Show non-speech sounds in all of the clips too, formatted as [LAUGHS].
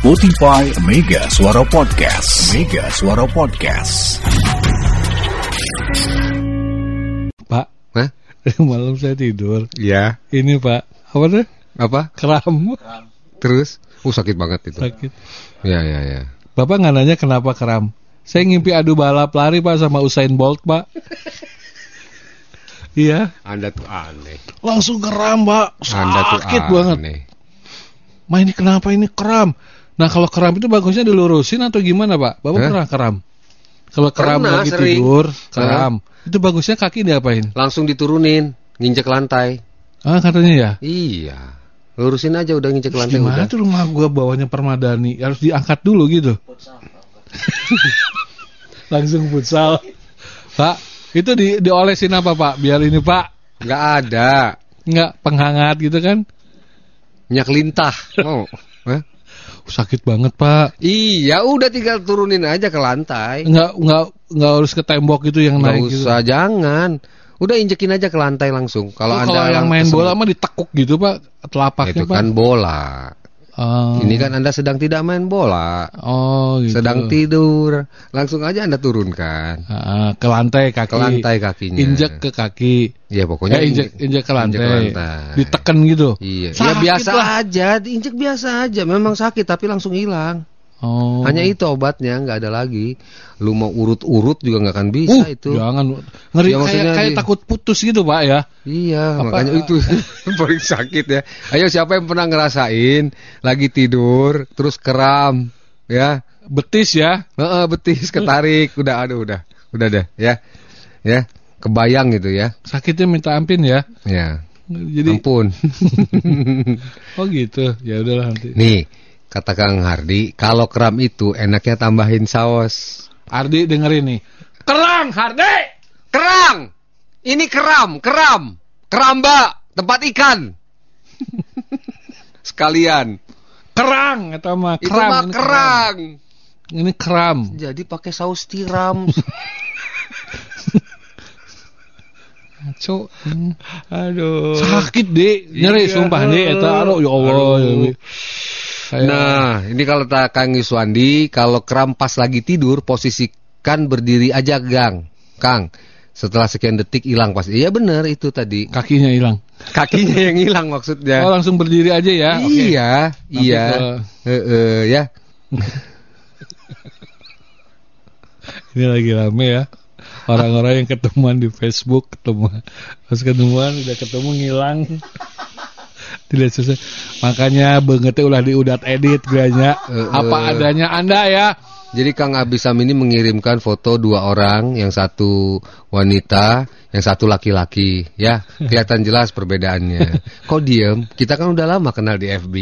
Spotify Mega Suara Podcast. Mega Suara Podcast. Pak, Hah? [LAUGHS] malam saya tidur. Iya. Ini Pak, apa tuh? Apa? Kram. Terus? Uh sakit banget itu. Sakit. Ya ya ya. Bapak nggak nanya kenapa kram? Saya ngimpi adu balap lari Pak sama Usain Bolt Pak. [LAUGHS] Iya, Anda tuh aneh. langsung kram Pak. Anda tuh Sakit aneh. banget. Ma ini kenapa ini kram? Nah kalau kram itu bagusnya dilurusin atau gimana Pak? Bapak Hah? pernah kram? Kalau kram Pernah, lagi sering. tidur, kram. Itu bagusnya kaki diapain? Langsung diturunin, nginjek lantai. Ah katanya ya. Iya. Lurusin aja udah nginjek Terus lantai gimana udah. tuh rumah gua bawahnya permadani harus diangkat dulu gitu. [LAUGHS] Langsung futsal. Pak, itu di diolesin apa Pak? Biar ini Pak Nggak ada. nggak penghangat gitu kan? Minyak lintah. Mau? Sakit banget Pak. Iya, udah tinggal turunin aja ke lantai. Nggak nggak nggak harus ke tembok gitu yang Nggak naik gitu. usah, jangan. Udah injekin aja ke lantai langsung. Kalau Oh, anda kalau yang main kesem- bola mah ditekuk gitu Pak, telapaknya itu Pak. kan bola. Oh. Ini kan anda sedang tidak main bola, Oh gitu. sedang tidur. Langsung aja anda turunkan Ah, ke lantai kaki. ke lantai kakinya. Injek ke kaki. Ya pokoknya Eh, injek injek ke lantai. lantai. Ditekan gitu. Iya, ya Sakit biasa lah. aja, diinjek biasa aja. Memang sakit tapi langsung hilang. Oh. Hanya itu obatnya, nggak ada lagi. Lu mau urut-urut juga nggak akan bisa Uh, itu. Jangan ngeri Ya, kayak kayak di- takut putus gitu pak ya. Iya, Apa- makanya itu [LAUGHS] paling sakit ya. Ayo siapa yang pernah ngerasain lagi tidur terus kram, ya? Betis ya. Heeh, betis ketarik, udah aduh udah. Udah deh, ya. Ya, kebayang gitu ya. Sakitnya minta ampin ya. Ya. Jadi Ampun. [LAUGHS] oh gitu. Ya udahlah nanti. Nih, kata Kang Hardi, kalau kram itu enaknya tambahin saus. Ardi dengerin nih. Kerang Hardi. Kerang! Ini keram, keram. Keramba, tempat ikan. [LAUGHS] Sekalian. Kerang atau mah Itu kram. mah ini kerang. Ini kram. Jadi pakai saus tiram. [LAUGHS] Cuk. Hmm. Aduh. Sakit deh. Nyeri Iya. sumpah deh. Eta aduh ya Allah. Aduh. Kayak- Nah, ini kalau tak Kang Yuswandi, kalau kram pas lagi tidur, posisikan berdiri aja, Gang. Kang, setelah sekian detik hilang pasti. Iya benar itu tadi. kakinya hilang. Kakinya yang hilang maksudnya. Oh langsung berdiri aja ya. Iya, Nanti iya. ke- Heeh, ya. [LAUGHS] Ini lagi rame ya. Orang-orang yang ketemuan di Facebook ketemu pas ketemuan udah ketemu ngilang. Tidak selesai. Makanya bangetnya ulah diudat edit ganya. Apa adanya Anda ya. Jadi Kang Abisam ini mengirimkan foto dua orang, yang satu wanita, yang satu laki-laki, ya kelihatan jelas perbedaannya. [LAUGHS] Kok diem? Kita kan udah lama kenal di FB.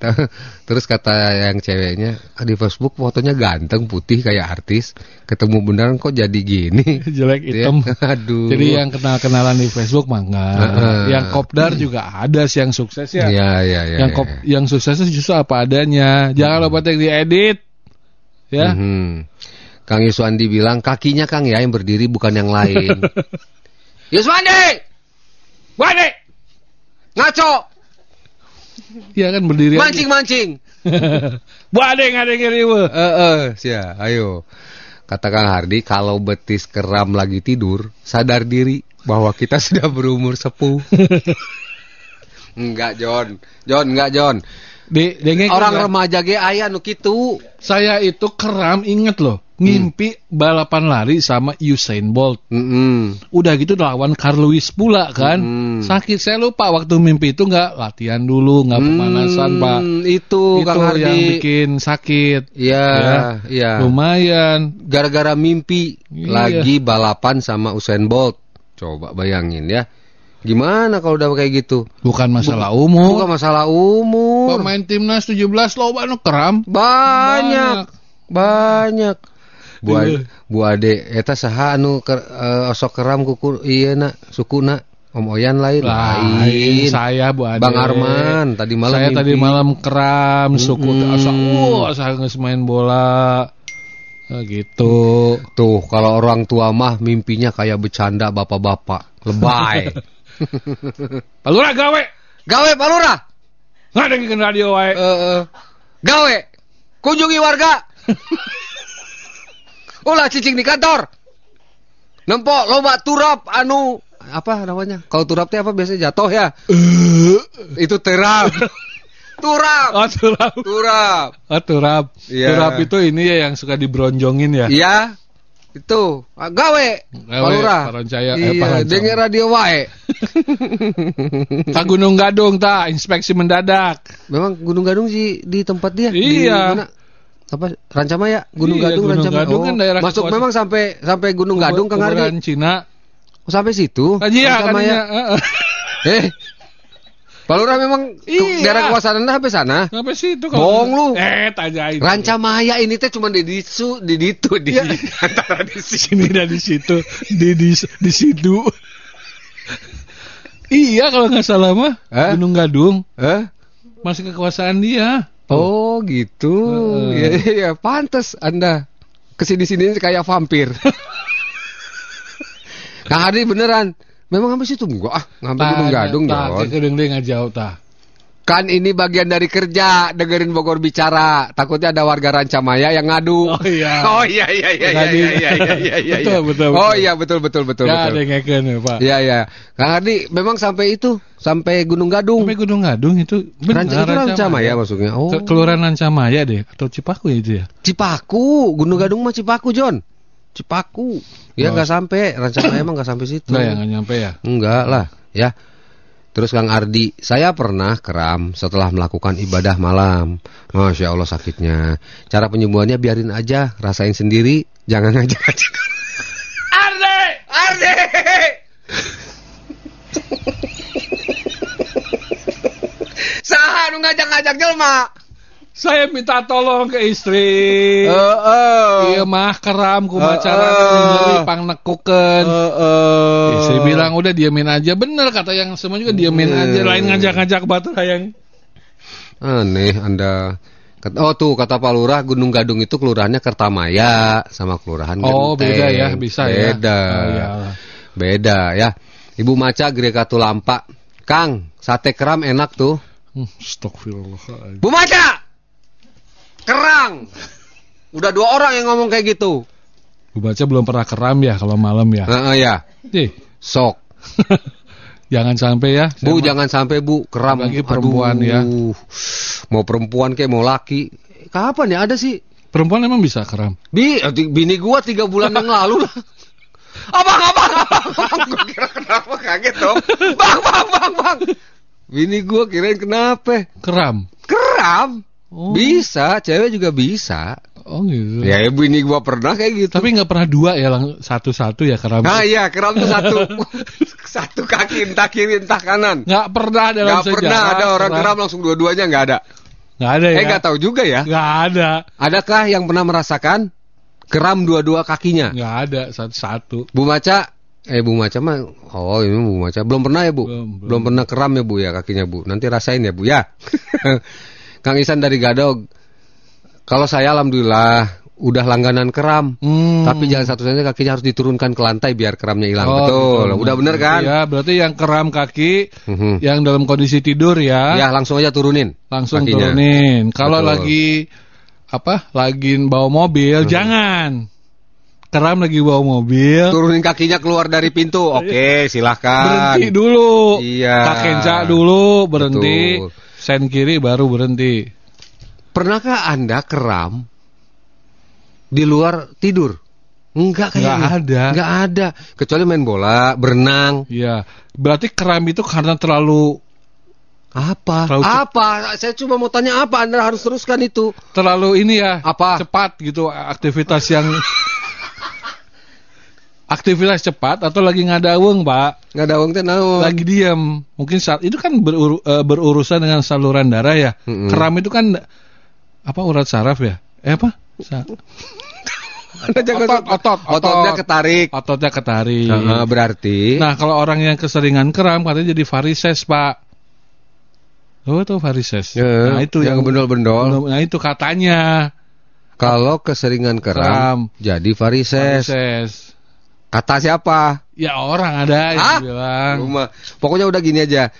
[LAUGHS] Terus kata yang ceweknya, "Ah, di Facebook fotonya ganteng putih kayak artis, ketemu beneran kok jadi gini. [LAUGHS] Jelek Ya, hitam. [LAUGHS] Aduh. Jadi yang kenal-kenalan di Facebook. Heeh. Yang kopdar juga ada sih yang sukses ya. ya ya ya. yang ya. kop yang suksesnya justru apa adanya. Jangan lupa yang diedit. Ya. Mhm. Kang Yuswandi bilang kakinya Kang ya yang berdiri bukan yang lain. Yuswandi, Wandi, ngaco, Iya kan berdiri aja. mancing mancing. [LAUGHS] Bu adeng adeng riwe. Eh eh, sia, ayo. Kata Kang Hardi, kalau betis keram lagi tidur, sadar diri bahwa kita [LAUGHS] sudah berumur sepuh. [LAUGHS] enggak, John. John, enggak, John. Di dengeng Orang remaja ge aya nu kitu. Saya itu keram inget loh ngimpi balapan lari sama Usain Bolt. Mm-mm. Udah gitu lawan Carl Lewis pula kan. Mm. Sakit saya lupa waktu mimpi itu nggak latihan dulu, nggak pemanasan Hmm, pak. Itu, Itu Kang Hardi. yang bikin sakit. Iya, Ya. iya. Lumayan. Gara-gara mimpi Iya. lagi balapan sama Usain Bolt. Coba bayangin ya. Gimana kalau udah kayak gitu? Bukan masalah umur. Bukan masalah umur. Pemain timnas 17 loba nu keram. Banyak. Banyak. Bu, Iya. Bu Ade, eta saha anu ker, eh, osok keram kuku iya nak sukuna Om Oyan lain Lain saya Bu Ade. Bang Arman tadi malam Saya mimpi. tadi malam keram, suku asa uh, asa geus main bola. Nah, gitu. Tuh, kalau orang tua mah mimpinya kayak bercanda bapak-bapak. Lebay. [LAUGHS] Palura gawe. Gawe palura. Ngadengkeun radio wae. Eh, eh. gawe kunjungi warga [LAUGHS] ulah cicing di kantor. Nempok loba turap anu apa namanya? Kalau turap teh apa biasanya? Jatuh ya? Itu terap [LAUGHS] turap. Oh, turap. turap. Oh, turap. Iya. Turap itu ini ya yang suka dibronjongin ya. iya. Itu. Gawe. Palura Parancaya, eh, iya Parancaya. denger radio wae. [LAUGHS] Ka Gunung Gadung ta, inspeksi mendadak. memang Gunung Gadung sih di tempat dia? Iya. di mana apa Rancamaya Gunung Iya, Gadung Gunung Rancamaya Gadung kan daerah masuk kekuasaan. memang sampai sampai Gunung Gadung Kang Ardi Cina. Oh, sampai situ Kan iya, kan Rancamaya. iya. heeh. [LAUGHS] eh Palura memang Iya. daerah kekuasaan Anda sampai sana Sampai situ Bohong lu. Eh, tanyain. Rancamaya ini teh cuma di disu di ditu di Iya. [LAUGHS] antara di sini dan di situ, di di di situ. iya kalau nggak salah mah Hah? Gunung Gadung Hah? masih kekuasaan dia. Oh gitu Heeh. ya, ya pantas Anda ke sini sini kayak vampir [LAUGHS] Kang Ardi beneran Memang sampai situ enggak ah ngambil Gunung Gadung tah, Jon. ke Gedung jauh tah. Kan ini bagian dari kerja dengerin Bogor bicara. Takutnya ada warga Rancamaya yang ngadu. Oh iya. [LAUGHS] Oh iya iya iya iya Tadi. iya iya iya iya. Betul, iya. betul, Oh betul. iya betul betul betul ya betul. ada ngeken ya, Pak. Iya iya. Kang Ardi memang sampai itu sampai Gunung Gadung. Sampai Gunung Gadung itu benar Ranca, itu Rancamaya maksudnya. Oh. Ke- Kelurahan Rancamaya deh atau Cipaku itu ya. Cipaku, Gunung Gadung mah Cipaku, John. Cipaku. Ya Oh. nggak sampai, Rancamaya emang nggak sampai situ. Enggak ya, nggak nyampe ya. Enggak lah, ya. Terus Kang Ardi, saya pernah kram setelah melakukan ibadah malam. Masya Allah sakitnya. Cara penyembuhannya biarin aja, rasain sendiri, jangan ngajak-ngajak. Arde! Ardi! Saha nu ngajak-ngajak jelma? Saya minta tolong ke istri. Heeh. Iya mah keram Eh, kumaha eh. carana nyeri pang nekukeun. Heeh. Istri bilang udah diamin aja bener kata yang semua juga diamin Iya, aja lain iya. ngajak-ngajak batur hayang. Aneh Anda. Oh tuh kata Pak Lurah Gunung Gadung itu kelurahannya Kertamaya sama kelurahan Oh Genteng. beda ya bisa ya. Beda. Oh, iya. Beda ya. Ibu Maca Greka Tulampa. Kang, sate keram enak tuh. Hmm, Astagfirullah. Bu Maca. Kerang. Udah dua orang yang ngomong kayak gitu. Bu baca belum pernah keram ya kalau malam ya. Heeh ya. Ih, Sok. [LAUGHS] jangan sampai ya. Bu Saya jangan sampai Bu keram Apalagi perempuan ya. Mau perempuan kayak mau laki. Kapan ya ada sih? perempuan emang bisa keram. Bi, bini gua tiga bulan yang lalu lah. [LAUGHS] Abang, abang, abang, abang. [LAUGHS] Gua kira kenapa kaget dong. Bang, bang, bang, bang. Bini gua kirain kenapa? Keram. Keram. Oh. Bisa, cewek juga bisa. Oh gitu. Ya, bini gua pernah kayak gitu. Tapi nggak pernah dua ya lang- satu-satu ya keram. Nah iya, keram tuh satu [LAUGHS] satu kaki entah kiri entah kanan. Nggak pernah dalam Gak sejarah. pernah ada orang keram langsung dua-duanya nggak ada. Nggak ada ya. Eh nggak tahu juga ya. Nggak ada. Adakah yang pernah merasakan keram dua-dua kakinya? Nggak ada satu-satu. Bu Maca, eh Bu Maca mah, oh ini Bu Maca belum pernah ya Bu, Belum, belum. belum pernah keram ya Bu ya kakinya Bu. Nanti rasain ya Bu ya. [LAUGHS] Kang Isan dari Gadog, kalau saya alhamdulillah udah langganan keram, Hmm. tapi jangan satu-satunya kakinya harus diturunkan ke lantai biar keramnya hilang. Oh, Betul, gitu. udah bener kan? Ya, berarti yang keram kaki, Mhm. yang dalam kondisi tidur ya, Ya langsung aja turunin. langsung kakinya. turunin. Kalau Betul. lagi apa? Lagi bawa mobil, jangan. Keram lagi bawa mobil. Turunin kakinya keluar dari pintu. Oke, silahkan. Berhenti dulu. Iya. Tak kenca dulu, berhenti. Betul. Sen kiri baru berhenti. Pernahkah Anda keram di luar tidur? Enggak kayaknya. Nggak ada. Enggak ada. Kecuali main bola, berenang. Iya. Berarti keram itu karena terlalu Apa? Terlalu apa? Saya cuma mau tanya apa? Anda harus teruskan itu. terlalu ini ya. Apa? Cepat gitu aktivitas yang [LAUGHS] aktivitas cepat atau lagi ngadaweng, Pak. Enggak ada uang teh naon. lagi diam mungkin saat itu kan beruru- eh, berurusan dengan saluran darah ya Mm-mm. keram itu kan apa urat saraf ya eh apa Sa- Anda [LAUGHS] jangan otot, otot, Ototnya otot. ketarik. ototnya ketarik Nah, berarti nah kalau orang yang keseringan keram katanya jadi varises pak oh tuh varises Ya, nah itu yang yang bendol-bendol. nah itu katanya Kalau keseringan keram, Keram. jadi varises. varises Kata siapa? ya orang ada yang bilang Rumah. Pokoknya udah gini aja.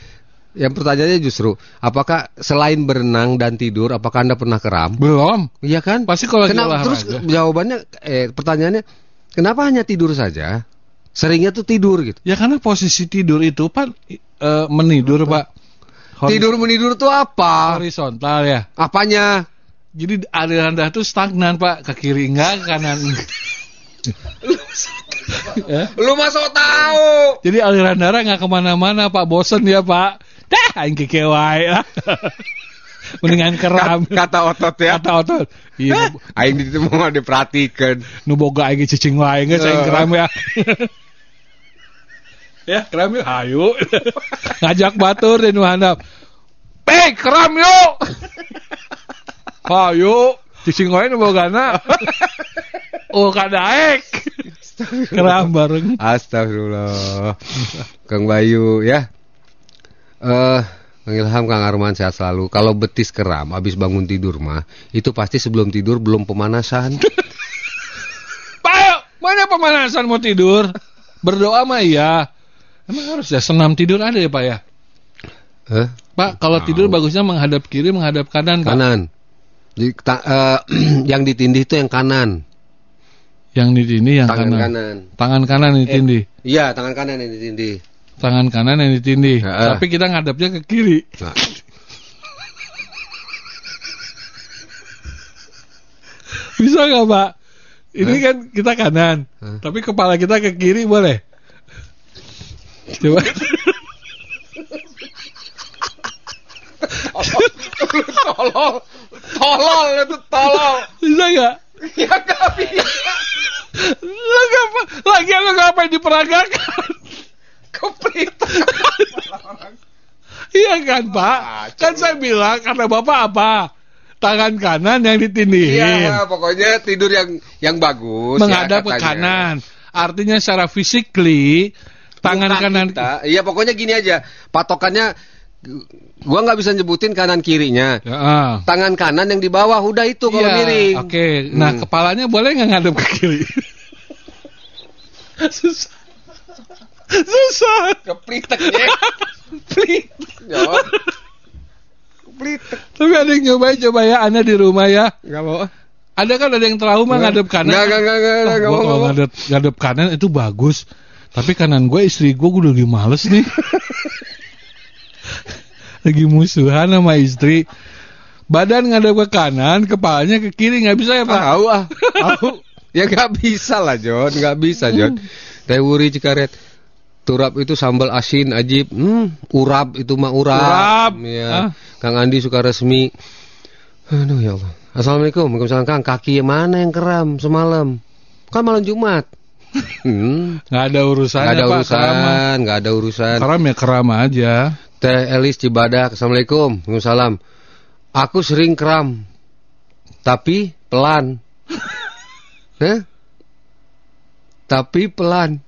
yang pertanyaannya justru apakah selain berenang dan tidur apakah anda pernah keram Belum. iya kan Pasti kalau kenapa terus jawabannya eh pertanyaannya kenapa hanya tidur saja seringnya tuh tidur gitu Ya karena posisi tidur itu Pak eh, menidur Pak. Hori- tidur menidur tuh apa horizontal ya. apanya Jadi aliran darah itu stagnan Pak, ke kiri enggak, ke kanan enggak. [LAUGHS] Lu masuk tahu Jadi aliran darah nggak ke mana-mana Pak, bosen ya Pak. Dah, aing kekewai lah. [LAUGHS] Mendingan keram. kata otot ya Kata otot. Iya, aing di situ mau diperhatikan nu boga aing cicing wae geus aing keram ya. [LAUGHS] ya, keram yuk. Hayu. [LAUGHS] Ngajak batur di nu handap. Keram yuk. Hayu. Cicing wae nu bogana. [LAUGHS] Oh, kadaek. Keram bareng. Astagfirullah. Kang Bayu ya. Eh, Kang Ilham, Kang Arman sehat selalu. Kalau betis keram habis bangun tidur mah, itu pasti sebelum tidur belum pemanasan. [LAUGHS] Pak, mana pemanasan mau tidur? Berdoa mah iya. Emang harus ya senam tidur ada ya Pak ya? Eh, Pak, kalau tidur bagusnya menghadap kiri, menghadap kanan, Pak. kanan. Di, ta- eh, [CLEARS THROAT] yang ditindih itu yang kanan. Yang di sini yang Tangan kanan. kanan. Tangan kanan yang ditindih. Iya, tangan kanan yang ditindih. Tangan kanan yang ditindih. Heeh. Tapi kita ngadapnya ke kiri. Nah, [LAUGHS] Bisa nggak Pak? Ini kan kita kanan. Hah? Tapi kepala kita ke kiri boleh? Coba. [LAUGHS] tolol, tolol itu tolol. Bisa nggak? Ya gak bisa. Lo ngapa? Lagi lo ngapain diperagakan? Keplit. Iya kan Pak? Ah, Kan saya bilang karena Bapak apa? Tangan kanan yang ditindihin. Iya, pokoknya tidur yang yang bagus. menghadap ya, ke kanan. Artinya secara physically tangan kanan kita. Iya pokoknya gini aja. Patokannya gua nggak bisa nyebutin kanan kirinya. Ya, ah. Tangan kanan yang di bawah udah itu kalau Iya, miring. Oke, nah Hmm. kepalanya boleh nggak ngadep ke kiri? [LAUGHS] Susah. Susah. Kepliteknya. Plit. Jawab. Keplitek. Tapi ada yang nyobain coba ya, Anda di rumah ya. Enggak mau. Ada kan ada yang trauma ngadep kanan. Enggak, enggak, enggak, enggak, Oh, enggak, enggak mau. ngadep, ngadep kanan itu bagus. Tapi kanan gue istri gue gue lagi males nih. [LAUGHS] [LAUGHS] lagi musuhan sama istri. Badan ngadep ke kanan, kepalanya ke kiri nggak bisa ya pak? Tahu ah. Tahu. ya nggak bisa lah John, nggak bisa John. Teh wuri cikaret. Turap itu sambal asin ajib. Hmm, urap itu mah urap. Urap. Ya. Ah. Kang Andi suka resmi. Aduh ya Allah. Assalamualaikum. Waalaikumsalam Kang. Kaki mana yang keram semalam? Kan malam Jumat. Hmm. [LAUGHS] Nggak ada urusannya Nggak ada pak. urusan, Keram, nggak ada urusan. keram ya keram aja. Teh Elis Cibadak. Assalamualaikum. Waalaikumsalam. Aku sering kram. Tapi pelan. [LAUGHS] Hah? Tapi pelan.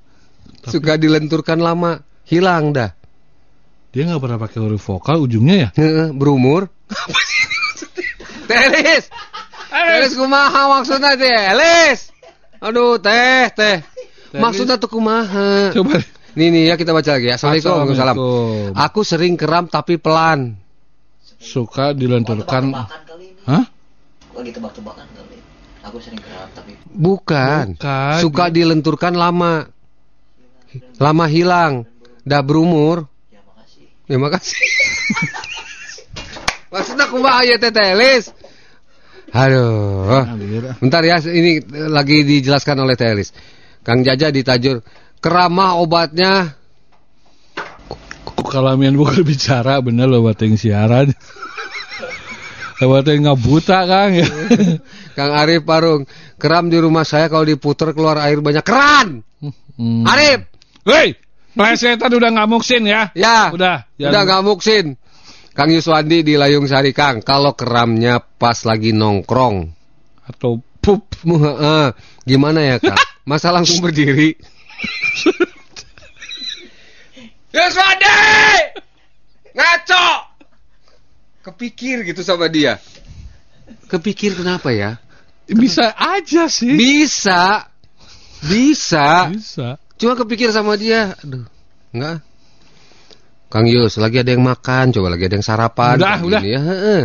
Suka dilenturkan lama. Hilang dah. Dia nggak pernah pakai huruf vokal ujungnya ya? Berumur. Teh Elis. Elis kumaha maksudnya Teh Elis. Aduh teh teh. Maksudnya tuh kumaha. Coba. Nih nih ya kita baca lagi ya. Assalamualaikum. Waalaikumsalam. Assalamualaikum. Aku sering keram tapi pelan. Suka dilenturkan. Hah? Lagi tebak-tebakan kali. Aku sering keram tapi Bukan. Bukan. Suka dilenturkan lama. Lama hilang. Dah berumur. ya makasih. Ya makasih. [LAUGHS] Maksudnya kumaha ya Teh Elis? Aduh. Bentar ya, ini lagi dijelaskan oleh Teh Elis. Kang Jaja ditajur. Keramah obatnya. Kalamian bukan bicara bener loh buat yang siaran. [LAUGHS] Buat yang nggak buta kang ya. [LAUGHS] Kang Arif Parung. Keram di rumah saya kalau diputer keluar air banyak. Keran! Hmm. Arif! Hei, plesetan udah nggak muksin ya? Ya. Udah, Udah jangan- nggak muksin. Kang Yuswandi di Layung Sari Kang. Kalau keramnya pas lagi nongkrong. Atau pup. [LAUGHS] Gimana ya Kang? Masa langsung berdiri? Yuswandi! Ngaco! Kepikir gitu sama dia. Kepikir kenapa ya? Bisa aja sih. Bisa. Bisa. Bisa. Cuma kepikir sama dia. Aduh. Enggak. Kang Yus, lagi ada yang makan, coba lagi ada yang sarapan. Udah, udah. ya, heeh.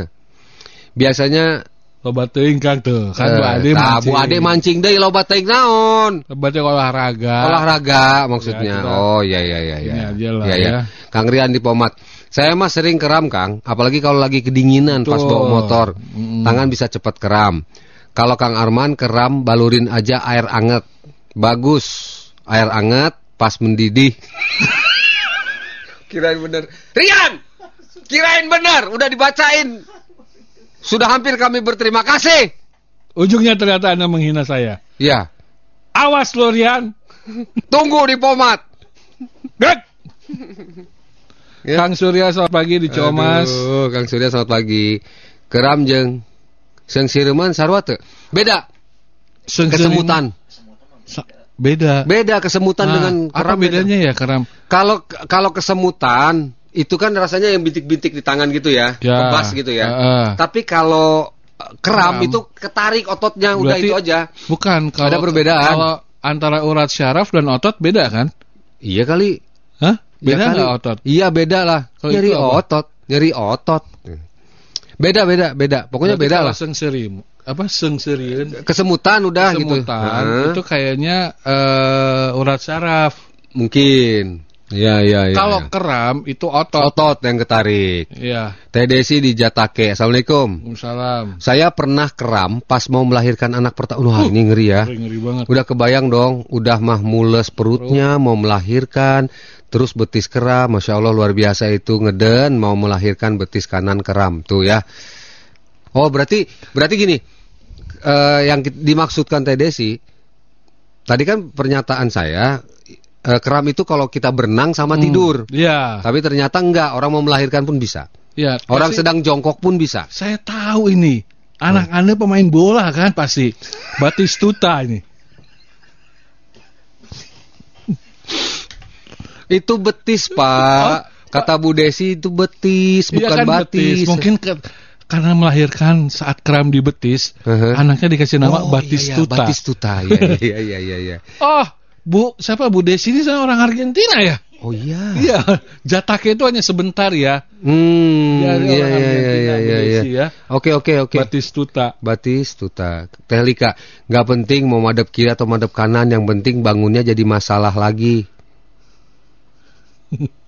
Biasanya Loba teuing Kang tuh. Kan Bu eh, Ade tah, mancing. Bu Ade mancing deui loba teuing naon? Loba teh olahraga. Olahraga maksudnya. Ya, kita- oh iya iya iya Ini iya. Iya, iya. ya. Kang Rian di Pomat. Saya mah sering keram, Kang. Apalagi kalau lagi kedinginan pas bawa motor. Tangan bisa cepat keram. Kalau Kang Arman keram balurin aja air anget. Bagus. Air anget pas mendidih. [LAUGHS] Kirain bener. Rian! Kirain bener, udah dibacain. Sudah hampir kami berterima kasih. Ujungnya ternyata Anda menghina saya. Ya, Awas Lorian. [LAUGHS] tunggu di Pomat. Gek. Ya. Kang Surya selamat pagi di Comas. Aduh, Kang Surya selamat pagi. Keram jeung Seng Sireman sarua teu? Beda. Kesemutan. Sa- Beda. Beda kesemutan Nah, dengan apa keram beda. bedanya ya keram? Kalau kalau kesemutan itu kan rasanya yang bintik-bintik di tangan gitu ya, Ya. kebas gitu ya. Heeh. Tapi kalau eh, keram, Keram. itu ketarik ototnya udah itu aja. Bukan kalau Ada perbedaan. Kalau antara urat syaraf dan otot beda kan? Iya kali. Hah? Iya Beda kali. nggak otot? Iya beda lah. Kalau nyeri itu apa? otot, nyeri otot. Beda beda beda. Pokoknya Berarti beda lah. Sengseri, apa sengserian? Kesemutan udah gitu. Kesemutan itu kayaknya eh, urat syaraf. Mungkin. Iya iya iya. kalau iya. keram itu otot. otot yang ketarik. Iya. Teh Desi di Jatake. Assalamualaikum. Waalaikumsalam. Saya pernah keram pas mau melahirkan anak pertama. Wah, ini ngeri ya. Ngeri, ngeri banget. Udah kebayang dong, udah mah mules perutnya, mau melahirkan, terus betis keram, masya Allah luar biasa itu ngeden, mau melahirkan betis kanan keram, tuh ya. Oh berarti berarti gini, eh, yang dimaksudkan Teh Desi, tadi kan pernyataan saya, eh, keram itu kalau kita berenang sama tidur, Iya. tapi ternyata enggak, orang mau melahirkan pun bisa, Iya. orang pasti- sedang jongkok pun bisa. Saya tahu ini. Anak Anda pemain bola kan pasti. Batistuta ini. Itu betis pak, kata Bu Desi itu betis, Iya bukan kan batis. Mungkin ke- karena melahirkan saat kram di betis, Uh-huh. anaknya dikasih nama Oh, Batistuta. Iya, iya, Batistuta. Iya, iya, iya, iya, iya. [LAUGHS] Oh, Bu, siapa Bu Desi ini saya orang Argentina ya? Oh iya. Iya, Jatake itu hanya sebentar ya. Hmm, Ya, iya, iya, iya, iya, iya, iya. Desi ya. Oke, oke, oke. Batistuta. Batistuta. Teh Lika, nggak penting mau madep kiri atau madep kanan, yang penting bangunnya jadi masalah lagi. [LAUGHS]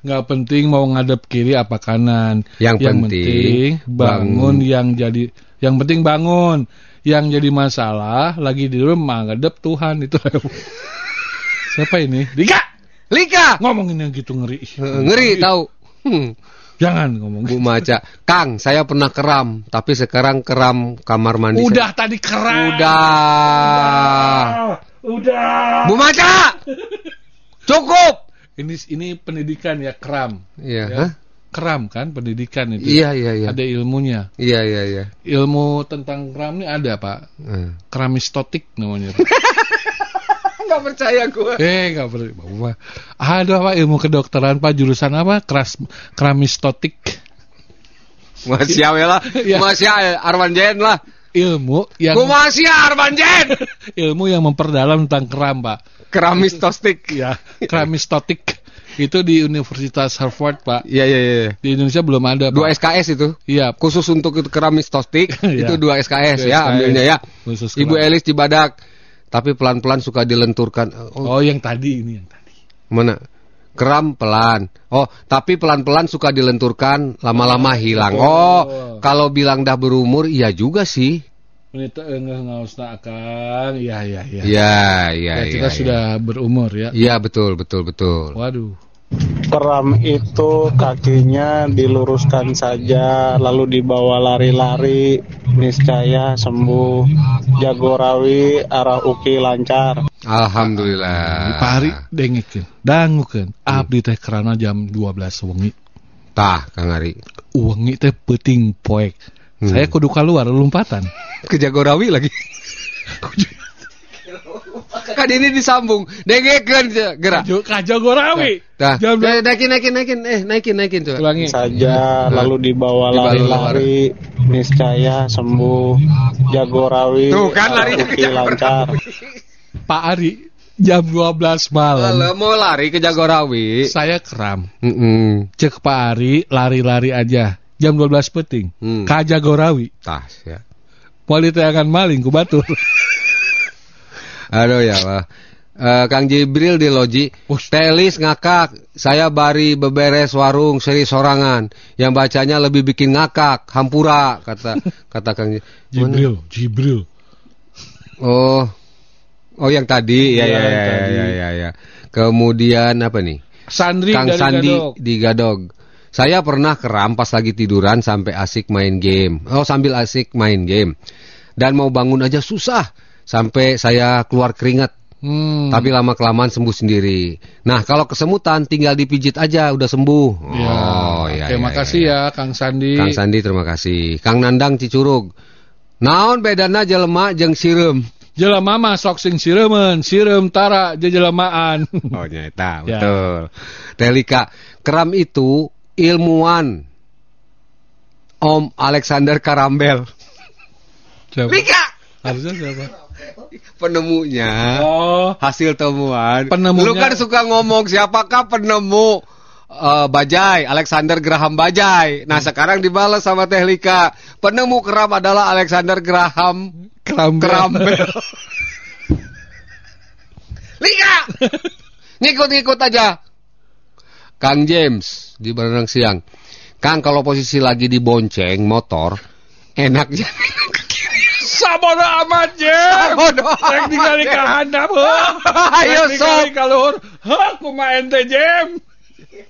Nggak penting mau ngadep kiri apa kanan. Yang penting bangun bangun. yang jadi yang penting bangun. Yang jadi masalah lagi di rumah ngadep Tuhan itu. [LAUGHS] Siapa ini? Dika Lika, ngomongin yang gitu ngeri. Eh, ngeri tahu. Hmm. Jangan ngomong. Bu Maca, Kang, saya pernah keram, tapi sekarang keram kamar mandi. Udah tadi keras. Udah. Udah. Bu Maca, [LAUGHS] cukup. Ini ini pendidikan ya kram. Iya, Ya. hah? Kram kan pendidikan itu. Iya, iya, iya. Ada ilmunya. Iya, iya, iya. Ilmu tentang kram ini ada pak. Eh. Kramistotik namanya. [LAUGHS] Nggak percaya gue. eh nggak perlu. Bapak. Ada pak ilmu kedokteran pak jurusan apa? Kras kramistotik. Masih ya lah. [LAUGHS] Masih ya Arman Jen lah. Ilmu yang Gue masih ya Arman Jen. [LAUGHS] ilmu yang memperdalam tentang kram pak. Keramis tostik. Ya kramistotik itu di Universitas Harvard pak. Iya, iya, iya. Di Indonesia belum ada. Pak. Dua SKS itu. Iya. Khusus untuk itu keramis tostik. [LAUGHS] Iya. itu dua SKS Dua ya SKS. ambilnya ya. Khusus Ibu. Elis Cibadak. Tapi pelan-pelan suka dilenturkan. Oh, Oh yang tadi ini yang tadi. mana? Keram pelan. Oh, tapi pelan-pelan suka dilenturkan, lama-lama hilang. betul. Oh, kalau bilang dah berumur, iya juga sih. Menit enggak nggak usah akan. Iya iya iya. Iya, iya, Ya, iya. kita iya. sudah berumur ya. Iya, betul, betul, betul. Waduh. Keram itu kakinya diluruskan saja lalu dibawa lari-lari niscaya sembuh jagorawi arah uki lancar Alhamdulillah. Pak Ari dengekeun, dangukeun. Abdi teh kerana jam 12 wengi. Tah, Kang Ari. Wengi teh peuting poek. Hmm. Saya kudu keluar lompatan. Ke Jagorawi lagi. kan ini disambung. Dengekeun gerak. Jo kajagorawi. Dah. Jam Eh, naikin, naikin, naikin. Eh, naikin, naikin coba. Ulangi. saja lalu dibawa lari-lari niscaya sembuh jagorawi Tuh, kan larinya ke uki lancar Pak Ari jam 12 malam. Alah, mau lari ke Jagorawi. Saya kram. Mm-mm. Cek Pak Ari, lari-lari aja. Jam 12 peting. Hmm. Ka Jagorawi. Tas ya. Wali akan maling ku batur. [LAUGHS] Aduh ya Allah. Eh, Kang Jibril di loji Telis ngakak Saya bari beberes warung seri sorangan Yang bacanya lebih bikin ngakak Hampura Kata [LAUGHS] kata Kang Ji- Jibril, Jibril. Oh Oh yang tadi Ya Iya, ya yang ya, tadi. ya ya ya Kemudian apa nih Sandri Kang dari Sandi Gadok. di Gadog Saya pernah keram pas lagi tiduran Sampai asik main game Oh sambil asik main game Dan mau bangun aja susah Sampai saya keluar keringat Hmm. Tapi lama kelamaan sembuh sendiri. Nah kalau kesemutan tinggal dipijit aja udah sembuh. Ya. Oh iya. Terima iya, kasih iya. ya Kang Sandi. Kang Sandi terima kasih. Kang Nandang Cicurug. Naon bedana jelema jeung sireum? Jelema mah sok sing siremen, sirem tara jejelemaan. Oh [LAUGHS] nyata Ya. betul. Telika keram itu ilmuwan. Om Alexander Karambel. [LAUGHS] Siapa? Lika Harusnya siapa? penemunya. Oh, hasil temuan. Penemunya- Lu kan suka ngomong siapakah penemu eh, Bajai, Alexander Graham Bajai. Nah, sekarang dibalas sama Tehlika. Penemu keram adalah Alexander Graham Kerambel. Kerambel. [LAUGHS] Lika! [LAUGHS] Ngikut-ngikut aja. Kang James di Berenang Siang. Kang kalau posisi lagi dibonceng motor, enak [LAUGHS] jangan ke kiri. Sabodo amat, Jem. Sabodo Rek ningali amat, ka Jem. handap, heuh. Ayo, Rek ningali sok. ka luhur. Heuh, kumaha ente, Jem?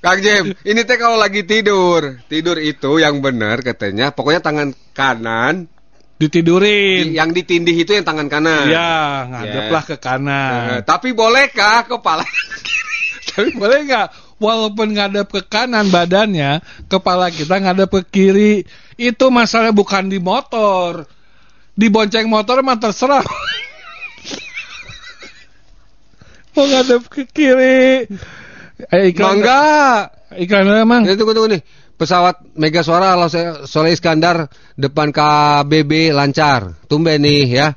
Kang Jem, ini teh kalau lagi tidur, tidur itu yang benar katanya, pokoknya tangan kanan, Ditidurin. di- yang ditindih itu yang tangan kanan. Ya, ngadeplah ke Eh, kanan. tapi bolehkah kepala? [LAUGHS] Tapi boleh nggak? Walaupun ngadep ke kanan badannya, kepala kita ngadep ke kiri. Itu masalah bukan di motor. Di bonceng motor mah terserah. [LAUGHS] Mau ngadep ke kiri. Eh, iklan, Mangga. iklan apa, Mang? Ya, tunggu tunggu nih. Pesawat Mega Suara Soleh Iskandar depan KBB lancar. Tumben nih ya.